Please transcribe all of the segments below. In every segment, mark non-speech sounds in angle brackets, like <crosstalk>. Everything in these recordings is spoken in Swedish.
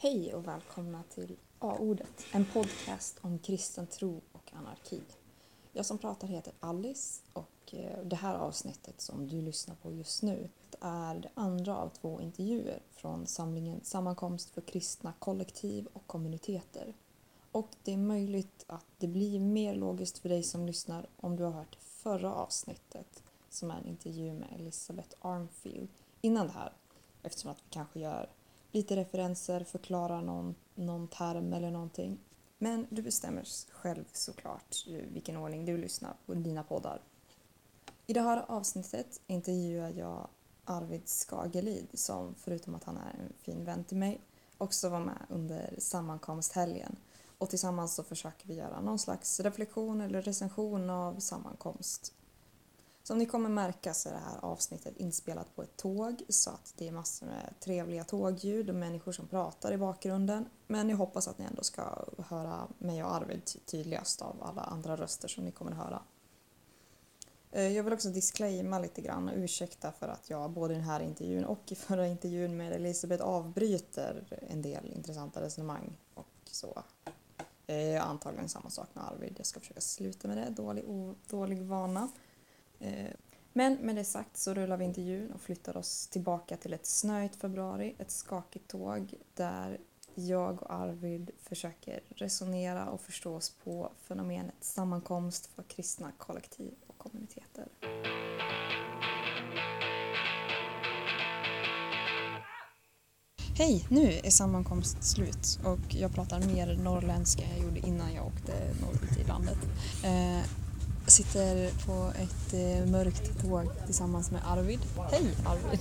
Hej och välkomna till A-ordet, en podcast om kristen tro och anarki. Jag som pratar heter Alice och eh, det här avsnittet som du lyssnar på just nu är det andra av två intervjuer från samlingen Sammankomst för kristna kollektiv och kommuniteter. Och det är möjligt att det blir mer logiskt för dig som lyssnar om du har hört förra avsnittet som är en intervju med Elisabeth Armfield innan det här eftersom att vi kanske gör lite referenser, förklara någon, någon term eller någonting. Men du bestämmer själv såklart eh, vilken ordning du lyssnar på dina poddar. I det här avsnittet intervjuar jag Arvid Skagelid som förutom att han är en fin vän till mig också var med under sammankomsthelgen och tillsammans så försöker vi göra någon slags reflektion eller recension av sammankomst som ni kommer märka så är det här avsnittet inspelat på ett tåg så att det är massor med trevliga tågljud och människor som pratar i bakgrunden. Men jag hoppas att ni ändå ska höra mig och Arvid tydligast av alla andra röster som ni kommer att höra. Eh, jag vill också disclaima lite grann och ursäkta för att jag både i den här intervjun och i förra intervjun med Elisabeth avbryter en del intressanta resonemang och så. Eh, antagligen samma sak med Arvid. Jag ska försöka sluta med det. Dålig, dålig vana. Eh, men med det sagt så rullar vi intervjun och flyttar oss tillbaka till ett snöigt februari, ett skakigt tåg där jag och Arvid försöker resonera och förstå oss på fenomenet sammankomst för kristna kollektiv och kommuniteter. Hej! Nu är sammankomst slut och jag pratar mer norrländska än jag gjorde innan jag åkte norrut i landet. Eh, Eh, sitter på ett eh, mörkt tåg tillsammans med Arvid. Hej Arvid!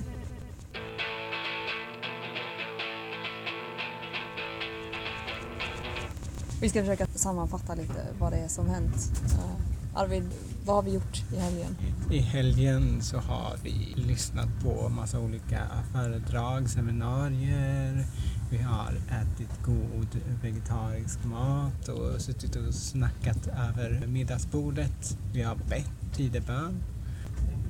<laughs> Vi ska försöka sammanfatta lite vad det är som hänt. Uh, Arvid, vad har vi gjort i helgen? I helgen så har vi lyssnat på massa olika föredrag, seminarier, vi har ätit god vegetarisk mat och suttit och snackat över middagsbordet. Vi har bett tidebön.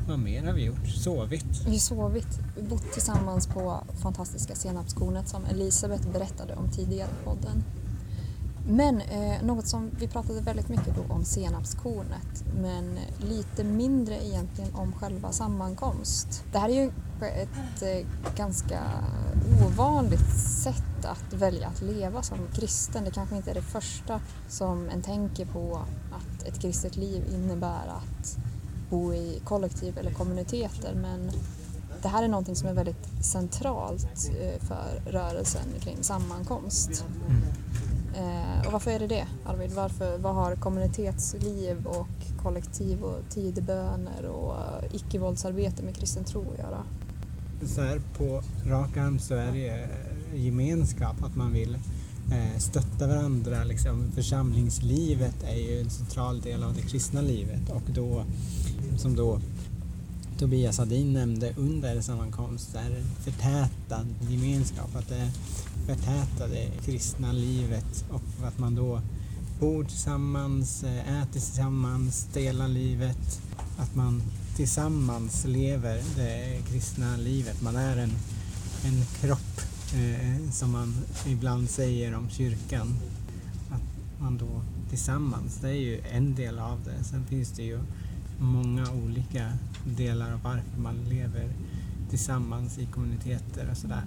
Vad mer har vi gjort? Sovit. Vi har sovit. Vi bott tillsammans på fantastiska senapskornet som Elisabeth berättade om tidigare i podden. Men eh, något som vi pratade väldigt mycket då om senapskornet men lite mindre egentligen om själva sammankomst. Det här är ju ett eh, ganska ovanligt sätt att välja att leva som kristen. Det kanske inte är det första som en tänker på att ett kristet liv innebär att bo i kollektiv eller kommuniteter men det här är någonting som är väldigt centralt eh, för rörelsen kring sammankomst. Mm. Eh, och varför är det det, Arvid? Varför, vad har kommunitetsliv och kollektiv och tidböner och icke-våldsarbete med kristen tro att göra? Så här på rak arm så är det eh, gemenskap, att man vill eh, stötta varandra. Liksom. Församlingslivet är ju en central del av det kristna livet och då, som då Tobias Hadin nämnde under sammankomster förtätad gemenskap, att det förtätade kristna livet och att man då bor tillsammans, eh, äter tillsammans, delar livet, att man tillsammans lever det kristna livet. Man är en, en kropp, eh, som man ibland säger om kyrkan. Att man då tillsammans, det är ju en del av det. Sen finns det ju många olika delar av varför man lever tillsammans i kommuniteter och sådär.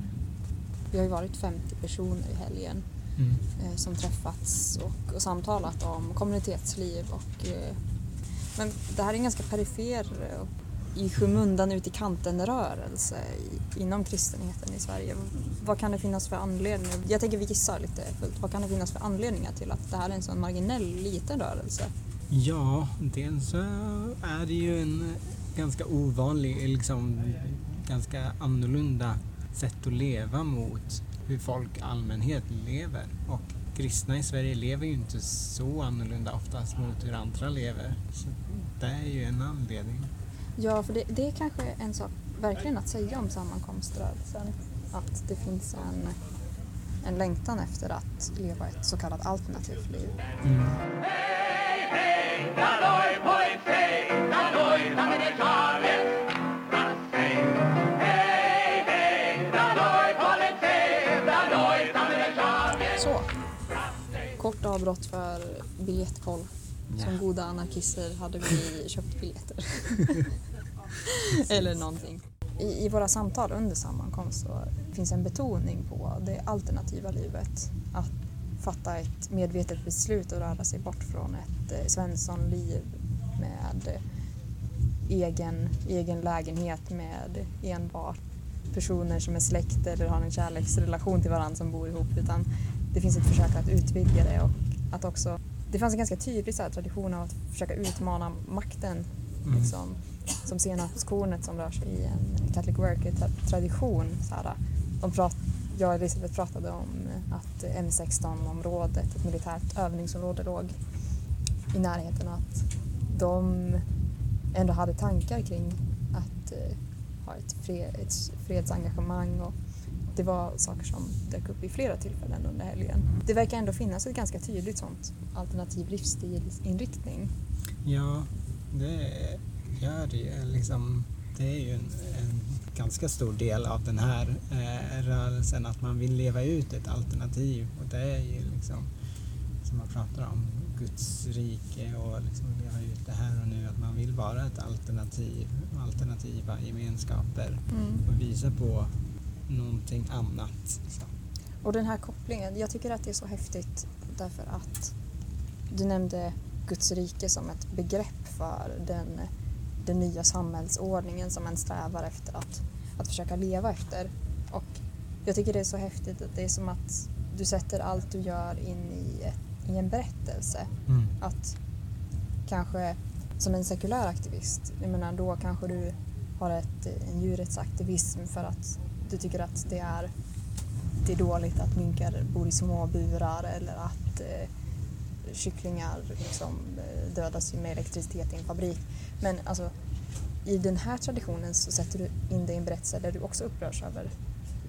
Vi har ju varit 50 personer i helgen mm. eh, som träffats och, och, samtalat om kommunitetsliv och eh, men det här är en ganska perifer och i skymundan ut i kanten-rörelse inom kristenheten i Sverige. Vad kan det finnas för anledningar? Jag tänker vi gissar lite fullt. Vad kan det finnas för anledningar till att det här är en sån marginell liten rörelse? Ja, dels så är det ju en ganska ovanlig, liksom ganska annorlunda sätt att leva mot hur folk allmänhet lever. Och kristna i Sverige lever ju inte så annorlunda oftast mot hur andra lever. Så det är ju en anledning. Ja, för det, det är kanske en sak verkligen att säga om sammankomströrelsen. Att det finns en, en längtan efter att leva ett så kallat alternativt liv. Mm. Kort avbrott för biljettkoll. Som goda anarkister hade vi köpt biljetter. <laughs> Eller någonting. I, I, våra samtal under sammankomst så finns en betoning på det alternativa livet. Att fatta ett medvetet beslut och röra sig bort från ett eh, Svenssonliv med eh, egen, egen lägenhet med enbart personer som är släkt eller har en kärleksrelation till varandra som bor ihop utan det finns ett försök att utvidga det och att också det fanns en ganska tydlig så här, tradition av att försöka utmana makten Mm. liksom, som senapskornet som rör sig i en Catholic Worker-tradition. De prat, jag och Elisabeth pratade om eh, att M16-området, ett militärt övningsområde, låg i närheten och att de ändå hade tankar kring att eh, ha ett, fred, ett fredsengagemang och det var saker som dök upp i flera tillfällen under helgen. Det verkar ändå finnas ett ganska tydligt sånt alternativ livsstilsinriktning. Ja, det gör det ju. Liksom, det är ju en, en ganska stor del av den här eh, rörelsen att man vill leva ut ett alternativ och det är ju liksom som man pratar om Guds rike och liksom leva ut det här och nu att man vill vara ett alternativ, alternativa gemenskaper och visa på någonting annat. Så. Och den här kopplingen, jag tycker att det är så häftigt därför att du nämnde Guds rike som ett begrepp för den, den nya samhällsordningen som en strävar efter att, att försöka leva efter. Och jag tycker det är så häftigt att det är som att du sätter allt du gör in i, ett, i en berättelse. Mm. Att kanske som en sekulär aktivist, jag menar då kanske du har ett, en djurrättsaktivism för att du tycker att det är, det är dåligt att minkar bor i små burar eller att eh, kycklingar liksom, eh, dödas med elektricitet i en fabrik. Men alltså, i den här traditionen så sätter du in det i en berättelse där du också upprörs över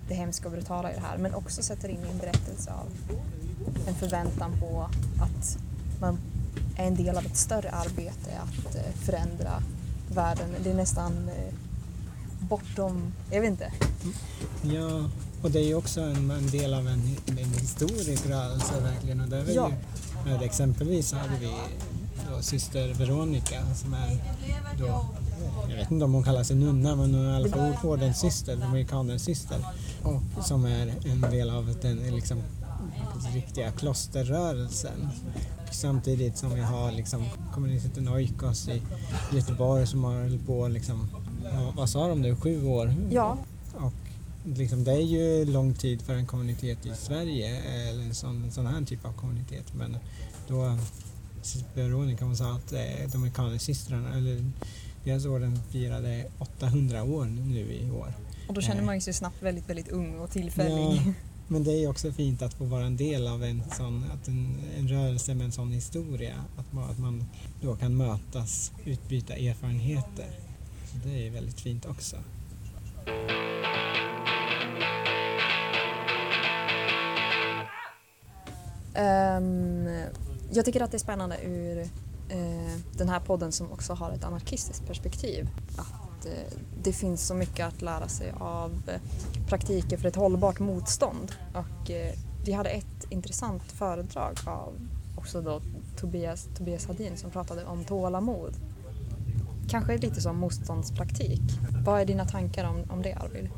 det hemska och brutala i det här men också sätter in en berättelse av en förväntan på att man är en del av ett större arbete att eh, förändra världen. Det är nästan eh, bortom, jag vet inte. Ja, och det är ju också en, en del av en, en historisk rörelse verkligen. Och där är Ja. ju, med exempelvis så hade vi då syster Veronica som är då, jag vet inte om hon kallar sig nunna men hon är i alla fall ordens syster, dominikanens syster. Och som är en del av den liksom, riktiga klosterrörelsen. Samtidigt som vi har liksom kommunisten Oikos i Göteborg som har hållit på liksom, vad sa de nu, sju år? Ja, Och liksom, det är ju lång tid för en kommunitet i Sverige, eller en sån, sån här typ av kommunitet. Men då, Veronica hon sa att eh, Dominikanersystrarna, eller deras orden firade 800 år nu i år. och då känner man ju sig snabbt väldigt, väldigt ung och tillfällig. Ja, <laughs> men det är också fint att få vara en del av en, sån, att en, en rörelse med en sån historia. Att man, att man då kan mötas, utbyta erfarenheter. Så det är väldigt fint också. Um, jag tycker att det är spännande ur uh, den här podden som också har ett anarkistiskt perspektiv. Att uh, det finns så mycket att lära sig av eh, uh, praktiker för ett hållbart motstånd. Och vi hade ett intressant föredrag av också då Tobias, Tobias Hadin som pratade om tålamod. Kanske lite som motståndspraktik. Vad är dina tankar om, om det Arvid?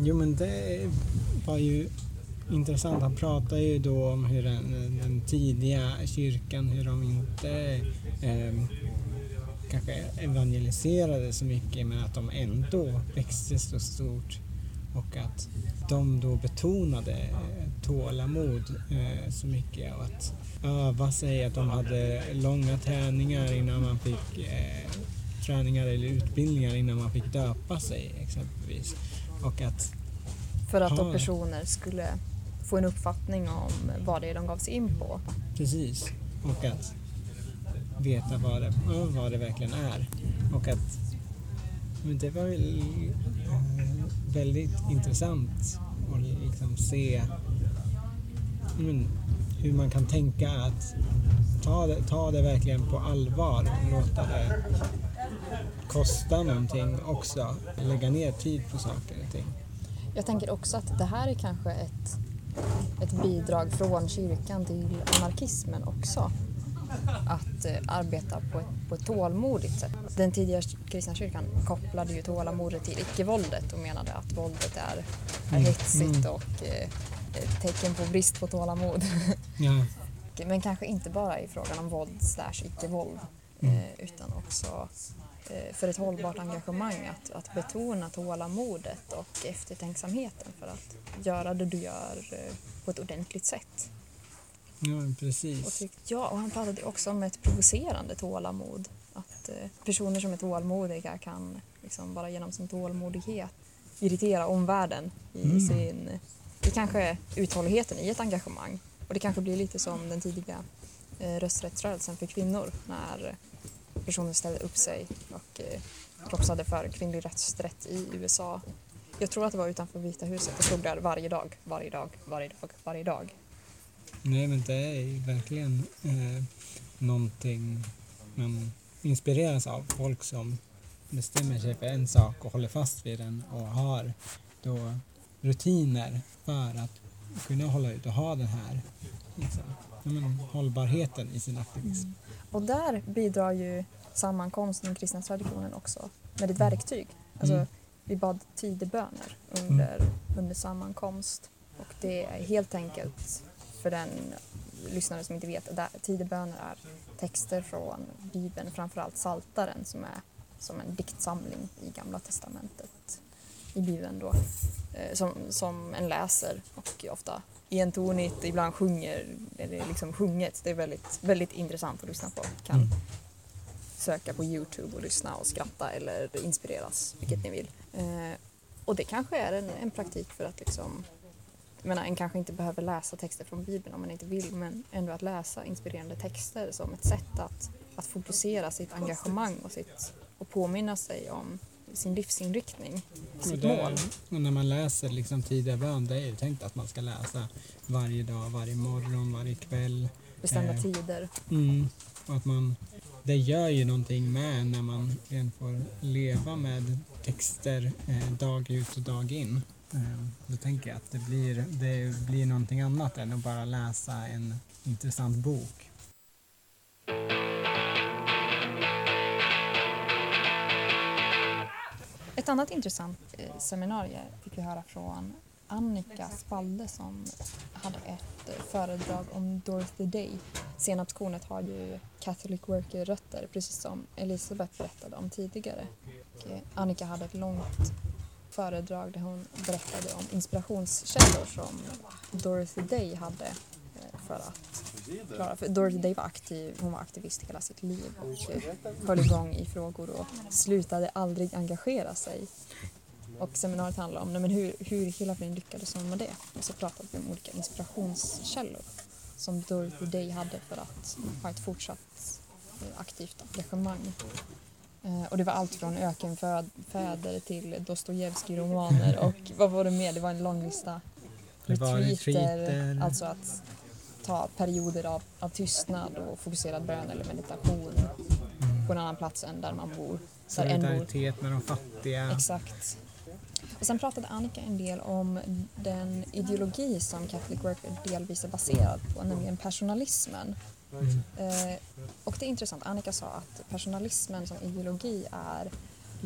Jo men det var ju intressant. Han pratar ju då om hur den, den tidiga kyrkan, hur de inte eh, kanske evangeliserade så mycket men att de ändå växte så stort och att de då betonade eh, tålamod eh, så mycket och att öva sig, att de hade långa träningar innan man fick eh, träningar eller utbildningar innan man fick döpa sig exempelvis. Och att För att Ja. personer skulle få en uppfattning om vad det är de gav sig in på. Precis. Och att veta vad det, vad det verkligen är. Och att men det var väl eh, väldigt intressant att liksom se men, hur man kan tänka att ta det, ta det verkligen på allvar och låta det kosta någonting också. Lägga ner tid på saker och ting. Jag tänker också att det här är kanske ett, ett bidrag från kyrkan till anarkismen också. Att eh, arbeta på ett, på ett tålmodigt sätt. Den tidigare kristna kyrkan kopplade ju tålamodet till icke-våldet och menade att våldet är, är Mm, hetsigt mm. och eh, ett tecken på brist på tålamod. <laughs> Ja. Men kanske inte bara i frågan om våld slash icke-våld Mm. eh, utan också för ett hållbart engagemang att, att betona tålamodet och eftertänksamheten för att göra det du gör eh, på ett ordentligt sätt. ja, Och precis. tyck, ja, och han pratade också om ett provocerande tålamod. Att eh, personer som är tålmodiga kan liksom bara genom sin tålmodighet irritera omvärlden i Mm. sin... Det kanske är uthålligheten i ett engagemang. Och det kanske blir lite som den tidiga eh, rösträttsrörelsen för kvinnor när personer ställde upp sig och eh, propsade för kvinnlig rösträtt i USA. Jag tror att det var utanför Vita huset. Det stod där varje dag, varje dag, varje dag, varje dag. Nej men det är ju verkligen eh, någonting man inspireras av. Folk som bestämmer sig för en sak och håller fast vid den och har då rutiner för att kunna hålla ut och ha den här liksom, men, hållbarheten i sin aktivism. Och där bidrar ju sammankomsten i kristna traditionen också med ett verktyg. Alltså, Mm. Vi bad tideböner under, under sammankomst och det är helt enkelt för den lyssnare som inte vet, där tideböner är texter från Bibeln, framförallt Saltaren som är som en diktsamling i Gamla Testamentet i Bibeln då, eh, som, som en läser och ofta entonigt, ibland sjunger, eller liksom sjunget. Det är väldigt, väldigt intressant att lyssna på. Kan Mm. söka på Youtube och lyssna och skratta eller inspireras, vilket ni vill. Eh, och det kanske är en, en praktik för att liksom jag menar, en kanske inte behöver läsa texter från Bibeln om man inte vill, men ändå att läsa inspirerande texter som ett sätt att, att fokusera sitt engagemang och, sitt, och påminna sig om sin livsinriktning, sitt det, mål. och när man läser liksom tidiga bön, det är ju tänkt att man ska läsa varje dag, varje morgon, varje kväll. bestämda eh, tider. Mm. Och att man, det gör ju någonting med när man får leva med texter eh, dag ut och dag in. Eh, då tänker jag att det blir, det blir någonting annat än att bara läsa en intressant bok. Ett annat intressant eh, seminarium fick vi höra från Annika Spalde som hade ett eh, föredrag om Dorothy Day. Senapskornet har ju Catholic Worker-rötter, precis som Elisabeth berättade om tidigare. Och, eh, Annika hade ett långt föredrag där hon berättade om inspirationskällor som Dorothy Day hade för att klara. För Dorothy Day var aktiv, hon var aktivist hela sitt liv och höll igång i frågor och slutade aldrig engagera sig. Och seminariet handlade om nej, men hur, hur hela friden lyckades hon med det. Och så pratade vi om olika inspirationskällor som Dorothy Day hade för att ha ett fortsatt eh, aktivt engagemang. Eh, Och det var allt från ökenfäder till Dostojevskij-romaner och vad var det mer? Det var en lång lista. Det var retreater. Alltså att ta perioder av, av tystnad och fokuserad bön eller meditation på en annan plats än där man bor. Solidaritet med de fattiga. Exakt. Och sen pratade Annika en del om den ideologi som Catholic Worker delvis är baserad på, nämligen personalismen. Mm. Eh, och det är intressant, Annika sa att personalismen som ideologi är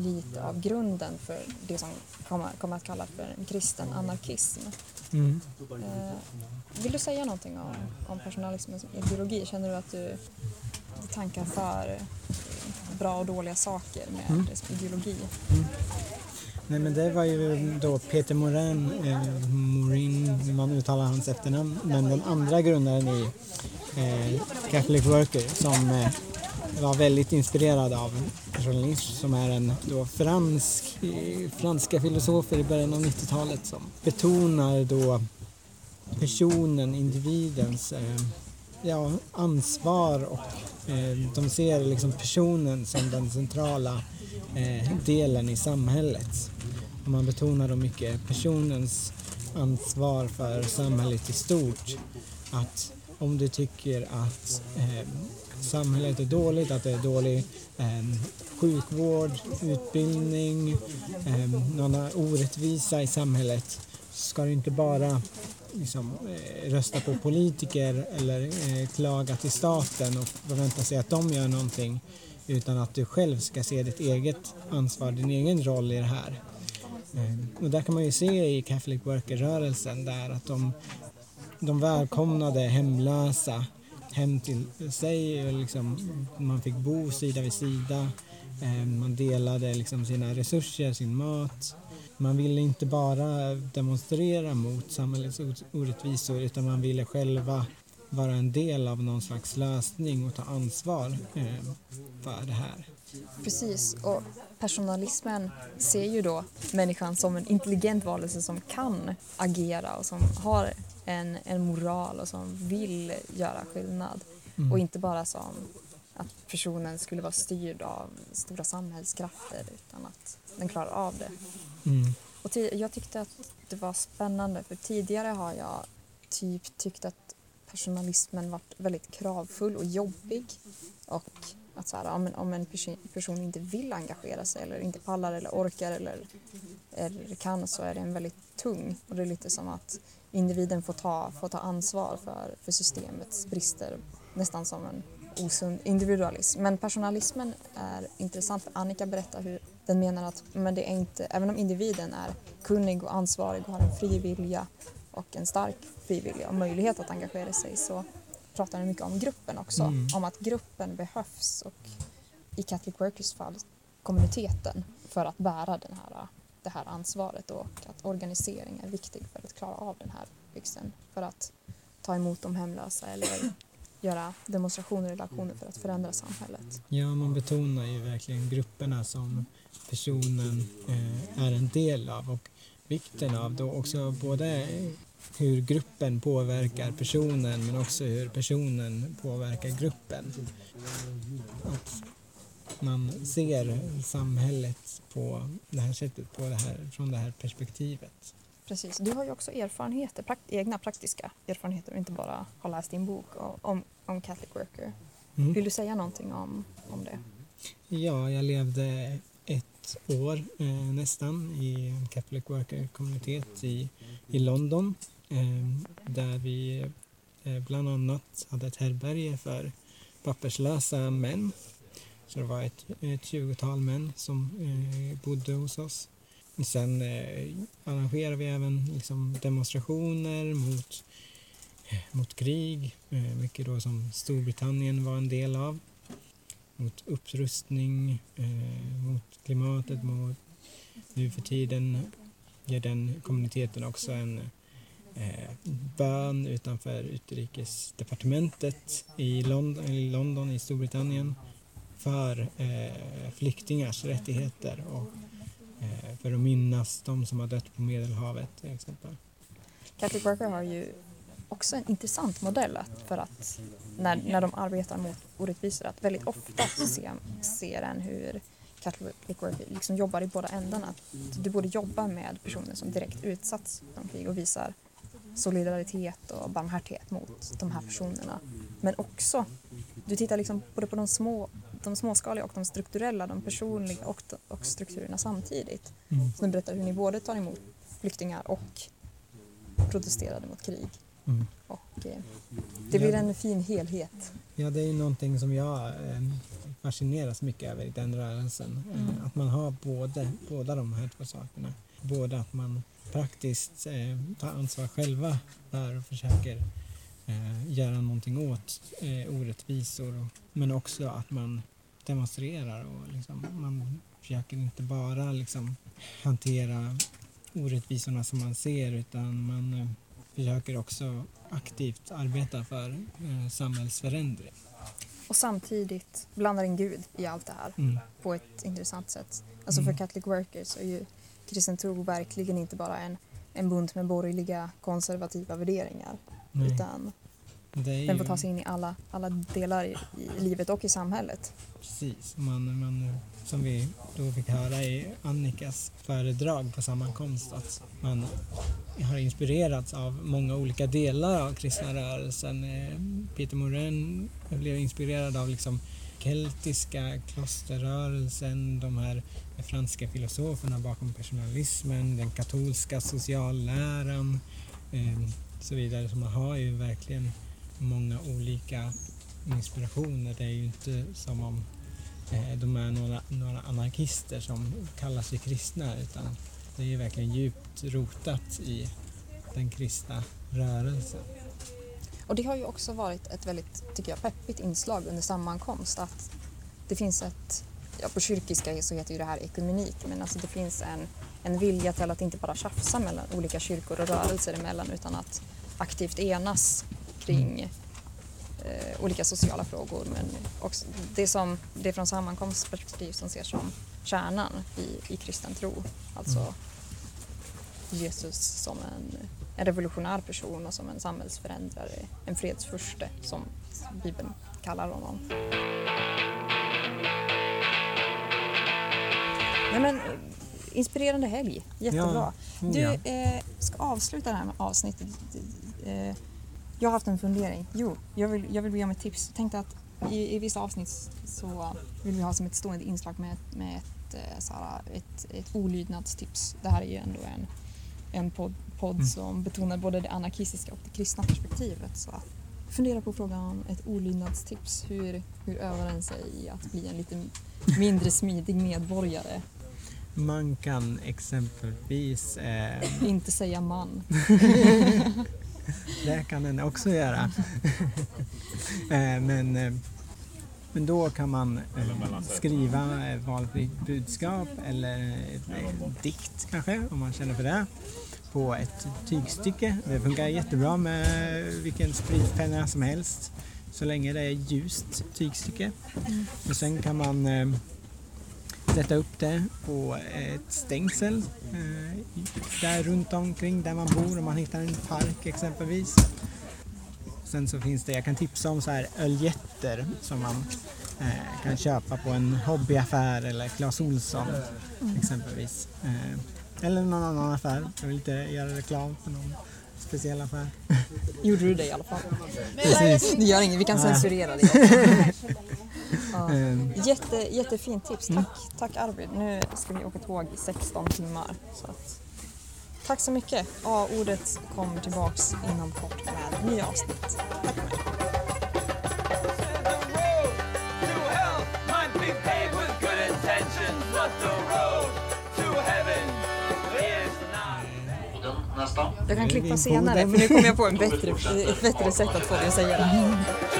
lite av grunden för det som kommer, kommer att kallas för en kristen anarkism. Mm. Eh, vill du säga någonting om, om personalismen som ideologi? Känner du att du, tankar för eh, bra och dåliga saker med Mm. ideologi? Nej men det var ju då Peter Morin, eh, Morin, hur man uttalar hans efternamn, men den andra grundaren i eh, Catholic Worker som eh, var väldigt inspirerad av personalism som är en då fransk, franska filosofer i början av 90-talet som betonar då personen, individens eh, ja, ansvar och eh, de ser liksom personen som den centrala eh, delen i samhället. Och man betonar då mycket personens ansvar för samhället i stort. Att om du tycker att eh, samhället är dåligt, att det är dålig eh, sjukvård, utbildning, eh, någon orättvisa i samhället ska du inte bara liksom, eh, rösta på politiker eller eh, klaga till staten och förvänta sig att de gör någonting utan att du själv ska se ditt eget ansvar, din egen roll i det här. Eh, och där kan man ju se i Catholic Worker-rörelsen där att de, de välkomnade hemlösa hem till sig. Liksom, man fick bo sida vid sida. Eh, man delade liksom sina resurser, sin mat. Man ville inte bara demonstrera mot samhällets orättvisor utan man ville själva vara en del av någon slags lösning och ta ansvar eh, för det här. Precis, och personalismen ser ju då människan som en intelligent varelse som kan agera och som har en, en moral och som vill göra skillnad. Mm. Och inte bara som att personen skulle vara styrd av stora samhällskrafter utan att den klarar av det. Mm. Och jag tyckte att det var spännande för tidigare har jag typ tyckt att personalismen varit väldigt kravfull och jobbig. Och att så här, om, en, om en person inte vill engagera sig eller inte pallar eller orkar eller, eller kan så är den väldigt tung. Och det är lite som att individen får ta, får ta ansvar för, för systemets brister. Nästan som en osund individualism. Men personalismen är intressant för Annika berättar hur den menar att men det är inte, även om individen är kunnig och ansvarig och har en fri vilja och en stark frivillig och möjlighet att engagera sig så pratar den mycket om gruppen också. Mm. Om att gruppen behövs och i Catholic Workers fall kommuniteten för att bära den här, det här ansvaret och att organisering är viktig för att klara av den här byxen. För att ta emot de hemlösa eller göra demonstrationer eller aktioner för att förändra samhället. Ja, man betonar ju verkligen grupperna som personen eh, är en del av och vikten av då också både hur gruppen påverkar personen men också hur personen påverkar gruppen. Att man ser samhället på det här sättet, på det här, från det här perspektivet. Precis. Du har ju också erfarenheter, prakt egna praktiska erfarenheter och inte bara har läst din bok om, om Catholic Worker. Mm. Vill du säga någonting om, om det? Ja, jag levde ett år eh, nästan i en Catholic Worker-kommunitet i, i London eh, där vi eh, bland annat hade ett härbärge för papperslösa män. Så det var ett, ett tjugotal män som eh, bodde hos oss. Sen eh, arrangerade vi även liksom, demonstrationer mot, eh, mot krig, eh, mycket då som Storbritannien var en del av. Mot upprustning, eh, mot klimatet, mot nu för tiden ger den kommuniteten också en eh, bön utanför utrikesdepartementet i London, i, London, i Storbritannien för eh, flyktingars rättigheter och Eh, för att minnas de som har dött på Medelhavet till exempel. Catholic Worker har ju också en intressant modell för att när, när de arbetar mot orättvisor att väldigt ofta ser, ser en hur Catholic Worker liksom jobbar i båda ändarna. att Du borde jobba med personer som direkt utsatts för krig och visar solidaritet och barmhärtighet mot de här personerna. Men också, du tittar liksom både på de små de småskaliga och de strukturella, de personliga och, och strukturerna samtidigt. Mm. Du berättar hur ni både tar emot flyktingar och protesterade mot krig. Mm. Och eh, det blir ja. en fin helhet. Ja, det är någonting som jag eh, fascineras mycket över i den rörelsen. Eh, mm. att man har både, båda de här två sakerna. Både att man praktiskt eh, tar ansvar själva för och försöker eh, göra någonting åt eh, orättvisor men också att man demonstrerar och liksom, man försöker inte bara liksom, hantera orättvisorna som man ser utan man eh, försöker också aktivt arbeta för eh, samhällsförändring. Och samtidigt blandar in Gud i allt det här mm. på ett intressant sätt. Alltså mm. för Catholic Workers är ju kristen tro verkligen inte bara en, en bunt med borgerliga konservativa värderingar Nej. utan ju... Den får ta sig in i alla, alla delar i, i, livet och i samhället. Precis, man, man, som vi då fick höra i Annikas föredrag på sammankomst att man har inspirerats av många olika delar av kristna rörelsen. Eh, Peter Morin blev inspirerad av liksom keltiska klosterrörelsen, de här franska filosoferna bakom personalismen, den katolska socialläran, eh, så vidare. Så man har ju verkligen många olika inspirationer. Det är ju inte som om eh, de är några, några anarkister som kallar sig kristna utan det är ju verkligen djupt rotat i den kristna rörelsen. Och det har ju också varit ett väldigt, tycker jag, peppigt inslag under sammankomst att det finns ett, ja på kyrkiska så heter ju det här ekumenik, men alltså det finns en, en vilja till att inte bara tjafsa mellan olika kyrkor och rörelser emellan utan att aktivt enas kring eh, olika sociala frågor men också det som det från sammankomstperspektiv som ser som kärnan i, i kristen tro. Alltså Mm. Jesus som en, en revolutionär person och som en samhällsförändrare, en fredsfurste som Bibeln kallar honom. Nej, men, inspirerande helg, jättebra. Ja, Du eh, ska avsluta det här med avsnittet. Eh, jag har haft en fundering. Jo, jag vill, jag vill be om ett tips. Jag tänkte att i, i vissa avsnitt så vill vi ha som ett stående inslag med, med ett, eh, så här, ett, ett olydnadstips. Det här är ju ändå en, en podd, podd Mm. som betonar både det anarkistiska och det kristna perspektivet. Så fundera på frågan om ett olydnadstips. Hur, hur övar en sig i att bli en lite mindre smidig medborgare? Man kan exempelvis, eh, <laughs> Inte säga man. <laughs> det kan den också göra. <laughs> eh, men, eh, men då kan man eh, skriva valfritt budskap eller ett, dikt kanske, om man känner för det, på ett tygstycke. Det funkar jättebra med vilken spritpenna som helst, så länge det är ljust tygstycke. Och sen kan man eh, sätta upp det på ett stängsel eh, där runt omkring där man bor om man hittar en park exempelvis. Sen så finns det, jag kan tipsa om så här öljetter som man eh, kan köpa på en hobbyaffär eller Clas Ohlson exempelvis. Eh, eller någon annan affär. Jag vill inte göra reklam för någon speciell affär. Gjorde du det i alla fall? Precis. Det gör inget, vi kan censurera det. <laughs> Ja. Eh, Jätte, jättefint tips, tack. Tack Arvid. Nu ska vi åka tåg i 16 timmar. Så att, tack så mycket. A-ordet kommer tillbaks inom kort med nya avsnitt. Tack för mig. Jag kan klippa senare för nu kommer jag på en bättre, ett bättre sätt att få det att säga <laughs>